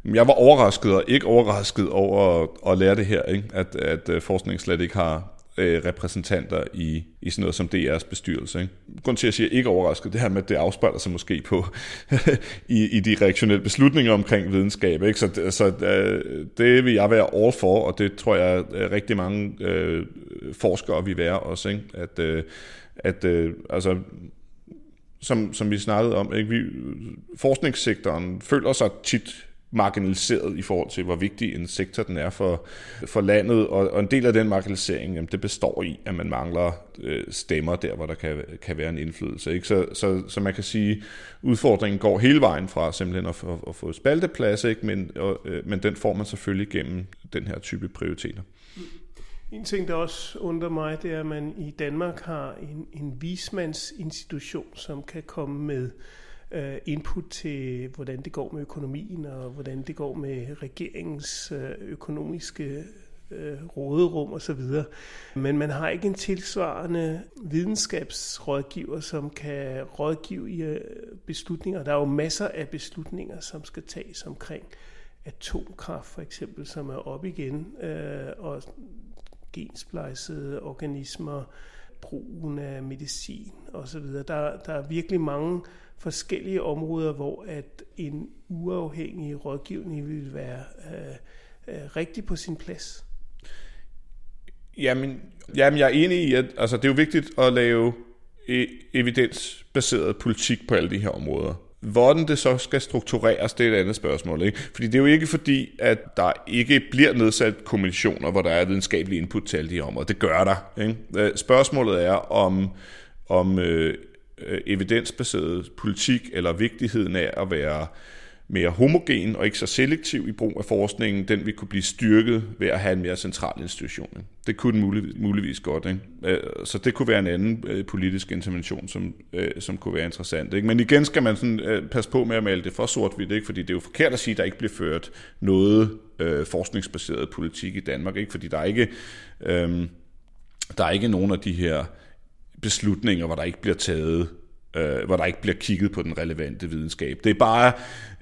jeg var overrasket og ikke overrasket over at, at lære det her, ikke? At, at øh, forskningen slet ikke har øh, repræsentanter i, i sådan noget som DR's bestyrelse. Ikke? Grund til, at jeg siger ikke overrasket, det her med, at det afspejler sig måske på i, i de reaktionelle beslutninger omkring videnskab. Ikke? Så, så øh, det vil jeg være all for, og det tror jeg, øh, rigtig mange øh, forskere vil være også. Ikke? At, øh, at øh, altså, som, som vi snakkede om, ikke? Vi, forskningssektoren føler sig tit marginaliseret i forhold til, hvor vigtig en sektor den er for, for landet, og, og en del af den marginalisering, jamen, det består i, at man mangler øh, stemmer der, hvor der kan, kan være en indflydelse. Ikke? Så, så, så man kan sige, udfordringen går hele vejen fra simpelthen at, at, at få spalteplads, ikke? Men, og, øh, men den får man selvfølgelig gennem den her type prioriteter. Mm. En ting, der også undrer mig, det er, at man i Danmark har en, en vismandsinstitution, som kan komme med øh, Øh, input til, hvordan det går med økonomien, og hvordan det går med regeringens øh, økonomiske øh, råderum osv. Men man har ikke en tilsvarende videnskabsrådgiver, som kan rådgive i øh, beslutninger. Der er jo masser af beslutninger, som skal tages omkring atomkraft for eksempel, som er op igen, øh, og gensplejsede organismer, brugen af medicin osv. Der, der er virkelig mange forskellige områder, hvor at en uafhængig rådgivning vil være øh, øh, rigtig på sin plads. Jamen, jamen, jeg er enig i, at altså, det er jo vigtigt at lave e, evidensbaseret politik på alle de her områder. Hvordan det så skal struktureres, det er et andet spørgsmål. Ikke? Fordi det er jo ikke fordi, at der ikke bliver nedsat kommissioner, hvor der er videnskabelig input til alle de her områder. Det gør der. Ikke? Øh, spørgsmålet er, om, om øh, Øh, evidensbaseret politik eller vigtigheden af at være mere homogen og ikke så selektiv i brug af forskningen, den vil kunne blive styrket ved at have en mere central institution. Det kunne den muligvis, muligvis godt. Ikke? Øh, så det kunne være en anden øh, politisk intervention, som, som kunne være interessant. Ikke? Men igen skal man sådan, passe på med at male det for sort-hvidt, ikke? fordi det er jo forkert at sige, at der ikke bliver ført noget øh, forskningsbaseret politik i Danmark, ikke? fordi der er ikke, øh, der er ikke nogen af de her beslutninger, hvor der ikke bliver taget øh, hvor der ikke bliver kigget på den relevante videnskab. Det er bare,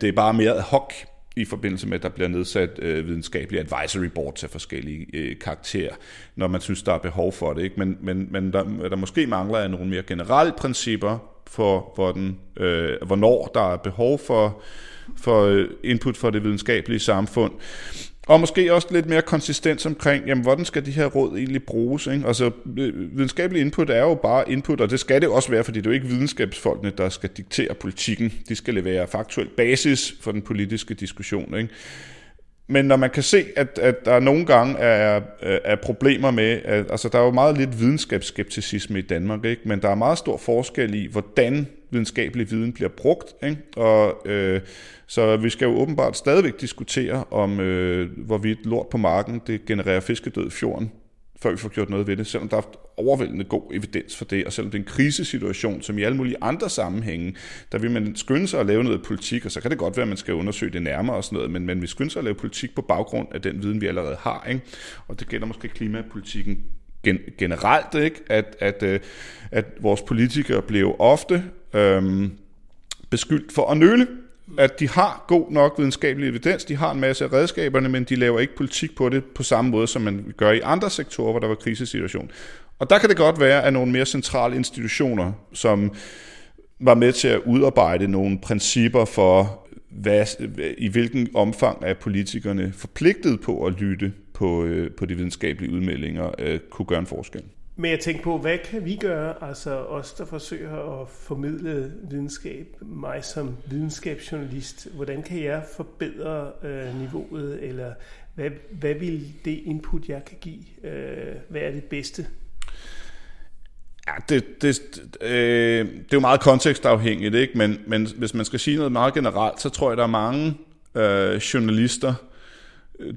det er bare mere ad hoc i forbindelse med, at der bliver nedsat øh, videnskabelige advisory boards af forskellige øh, karakterer, når man synes, der er behov for det. Ikke? Men, men, men der, der måske mangler er nogle mere generelle principper for, hvordan, øh, hvornår der er behov for, for øh, input for det videnskabelige samfund. Og måske også lidt mere konsistens omkring, jamen, hvordan skal de her råd egentlig bruges? Ikke? Altså, øh, videnskabelig input er jo bare input, og det skal det også være, fordi det er jo ikke videnskabsfolkene, der skal diktere politikken. De skal levere faktuel basis for den politiske diskussion. Ikke? Men når man kan se, at, at der nogle gange er, øh, er problemer med, at, altså der er jo meget lidt videnskabsskepticisme i Danmark, ikke? men der er meget stor forskel i, hvordan videnskabelig viden bliver brugt. Ikke? Og, øh, så vi skal jo åbenbart stadigvæk diskutere, om øh, hvorvidt lort på marken det genererer fiskedød i fjorden før vi får gjort noget ved det, selvom der er overvældende god evidens for det, og selvom det er en krisesituation, som i alle mulige andre sammenhænge, der vil man skynde sig at lave noget politik, og så kan det godt være, at man skal undersøge det nærmere og sådan noget, men, men vi skynder sig at lave politik på baggrund af den viden, vi allerede har, ikke? og det gælder måske klimapolitikken gen, generelt, ikke? At, at, at, at vores politikere bliver ofte øhm, beskyldt for at nøle at de har god nok videnskabelig evidens, de har en masse af redskaberne, men de laver ikke politik på det på samme måde, som man gør i andre sektorer, hvor der var krisesituation. Og der kan det godt være, at nogle mere centrale institutioner, som var med til at udarbejde nogle principper for, hvad, i hvilken omfang er politikerne forpligtet på at lytte på, øh, på de videnskabelige udmeldinger, øh, kunne gøre en forskel. Men jeg tænker på, hvad kan vi gøre, altså os, der forsøger at formidle videnskab, mig som videnskabsjournalist, hvordan kan jeg forbedre øh, niveauet, eller hvad, hvad vil det input, jeg kan give, øh, er det bedste? Ja, det, det, øh, det er jo meget kontekstafhængigt, ikke? Men, men hvis man skal sige noget meget generelt, så tror jeg, der er mange øh, journalister,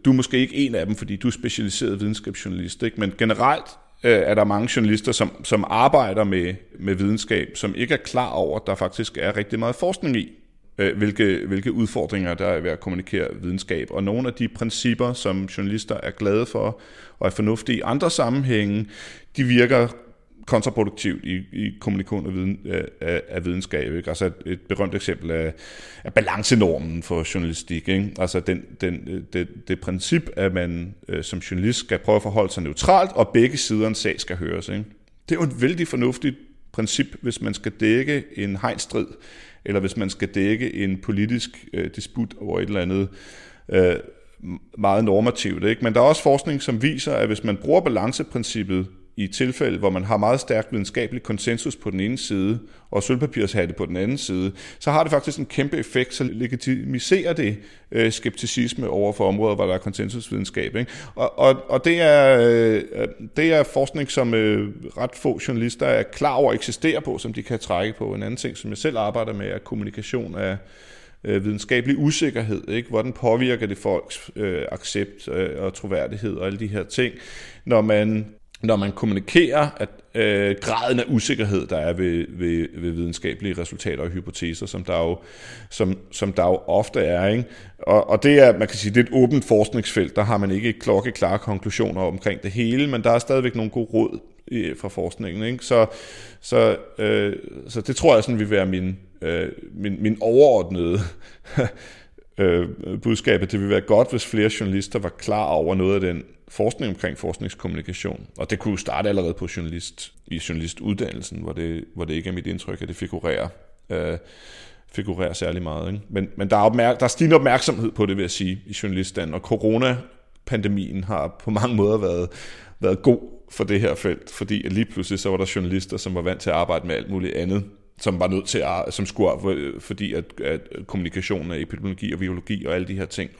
du er måske ikke en af dem, fordi du er specialiseret videnskabsjournalist, ikke? men generelt øh, er der mange journalister, som, som arbejder med, med videnskab, som ikke er klar over, at der faktisk er rigtig meget forskning i, øh, hvilke, hvilke udfordringer der er ved at kommunikere videnskab. Og nogle af de principper, som journalister er glade for og er fornuftige i andre sammenhænge, de virker kontraproduktivt i, i kommunikation af, viden, af, af videnskab. Ikke? Altså et, et berømt eksempel er, er balancenormen for journalistik. Ikke? Altså den, den, det, det princip, at man øh, som journalist skal prøve at forholde sig neutralt, og begge sider en sag skal høres. Ikke? Det er jo et vældig fornuftigt princip, hvis man skal dække en hegnstrid, eller hvis man skal dække en politisk øh, disput over et eller andet øh, meget normativt. Ikke? Men der er også forskning, som viser, at hvis man bruger balanceprincippet i tilfælde, hvor man har meget stærk videnskabelig konsensus på den ene side, og sølvpapirshatte på den anden side, så har det faktisk en kæmpe effekt, så legitimiserer det øh, skepticisme over for områder, hvor der er konsensusvidenskab. Ikke? Og, og, og det, er, øh, øh, det er forskning, som øh, ret få journalister er klar over eksisterer på, som de kan trække på. En anden ting, som jeg selv arbejder med, er kommunikation af øh, videnskabelig usikkerhed. Ikke? Hvordan påvirker det folks øh, accept øh, og troværdighed og alle de her ting, når man når man kommunikerer, at øh, graden af usikkerhed, der er ved, ved, ved videnskabelige resultater og hypoteser, som der jo, som, som der jo ofte er. Ikke? Og, og det er, man kan sige, det er et åbent forskningsfelt, der har man ikke klokkeklare konklusioner omkring det hele, men der er stadigvæk nogle gode råd i, fra forskningen. Ikke? Så, så, øh, så det tror jeg sådan vil være min, øh, min, min overordnede øh, budskabet, det vil være godt, hvis flere journalister var klar over noget af den forskning omkring forskningskommunikation. Og det kunne jo starte allerede på journalist, i journalistuddannelsen, hvor det, hvor det ikke er mit indtryk, at det figurerer, øh, figurerer særlig meget. Ikke? Men, men der, er opmærk- der er stigende opmærksomhed på det, vil jeg sige, i journaliststanden. Og corona-pandemien har på mange måder været, været god for det her felt, fordi lige pludselig så var der journalister, som var vant til at arbejde med alt muligt andet, som var nødt til at, som skulle, øh, fordi at, at kommunikation af epidemiologi og biologi og alle de her ting,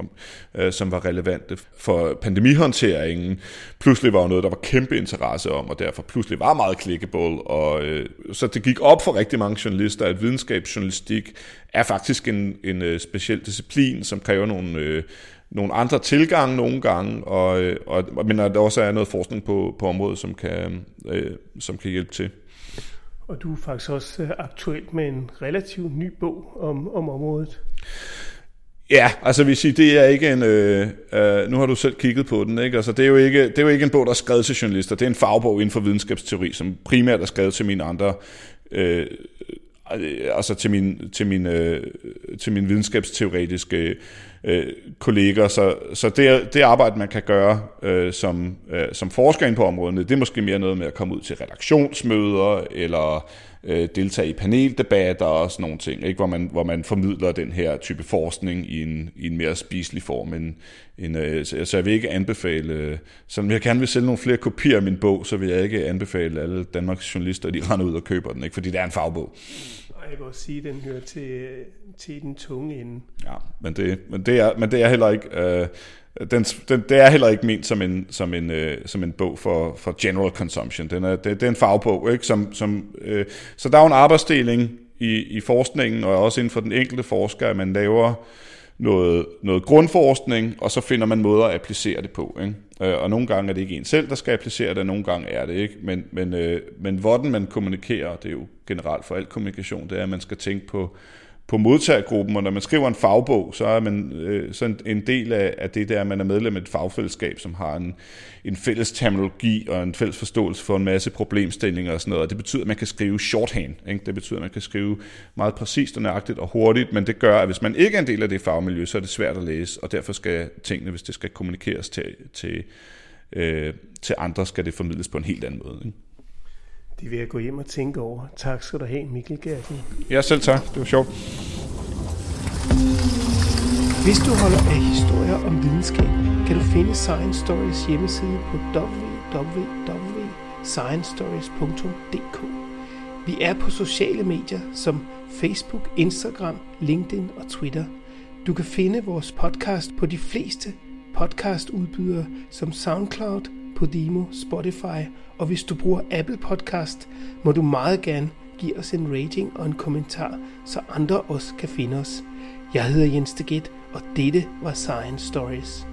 øh, som var relevante for pandemihåndteringen, pludselig var noget, der var kæmpe interesse om, og derfor pludselig var meget clickable, og øh, så det gik op for rigtig mange journalister, at videnskabsjournalistik er faktisk en, en øh, speciel disciplin, som kræver nogle, øh, nogle andre tilgange nogle gange, og, øh, og, men at der også er noget forskning på, på området, som kan, øh, som kan hjælpe til. Og du er faktisk også øh, aktuelt med en relativt ny bog om, om området. Ja, altså vi siger, det er ikke en, øh, øh, nu har du selv kigget på den, ikke? Altså det er, jo ikke, det er jo ikke en bog, der er skrevet til journalister, det er en fagbog inden for videnskabsteori, som primært er skrevet til mine andre øh, øh altså til min, til min, øh, til min videnskabsteoretiske øh, kolleger. Så, så det, det arbejde, man kan gøre øh, som, øh, som forsker ind på området, det er måske mere noget med at komme ud til redaktionsmøder, eller øh, deltage i paneldebatter og sådan nogle ting, ikke? Hvor, man, hvor man formidler den her type forskning i en, i en mere spiselig form. En, end, øh, så jeg vil ikke anbefale, selvom jeg gerne vil sælge nogle flere kopier af min bog, så vil jeg ikke anbefale alle Danmarks journalister, at de render ud og køber den, ikke? fordi det er en fagbog. Jeg godt sige, at den hører til, til den tunge ende. Ja, men det, men det, er, men det er heller ikke... Øh, den, den, det er heller ikke ment som en, som en, øh, som en bog for, for general consumption. Den er, det, det er en fagbog, ikke? Som, som, øh, så der er jo en arbejdsdeling i, i forskningen, og også inden for den enkelte forsker, at man laver noget, noget grundforskning, og så finder man måder at applicere det på. Ikke? Øh, og nogle gange er det ikke en selv, der skal applicere det, og nogle gange er det ikke. Men, men, øh, men hvordan man kommunikerer, det er jo generelt for al kommunikation, det er, at man skal tænke på på modtagergruppen, og når man skriver en fagbog, så er man øh, så en, en del af, af det der, at man er medlem af et fagfællesskab, som har en, en fælles terminologi og en fælles forståelse for en masse problemstillinger og sådan noget, og det betyder, at man kan skrive shorthand. Ikke? Det betyder, at man kan skrive meget præcist og nøjagtigt og hurtigt, men det gør, at hvis man ikke er en del af det fagmiljø, så er det svært at læse, og derfor skal tingene, hvis det skal kommunikeres til, til, øh, til andre, skal det formidles på en helt anden måde. Ikke? Det vil jeg gå hjem og tænke over. Tak skal du have, Mikkel Gerken. Ja, selv tak. Det var sjovt. Hvis du holder af historier om videnskab, kan du finde Science Stories hjemmeside på www.sciencestories.dk. Vi er på sociale medier som Facebook, Instagram, LinkedIn og Twitter. Du kan finde vores podcast på de fleste podcastudbydere som SoundCloud, Podimo, Spotify, og hvis du bruger Apple Podcast, må du meget gerne give os en rating og en kommentar, så andre også kan finde os. Jeg hedder Jens Deget, og dette var Science Stories.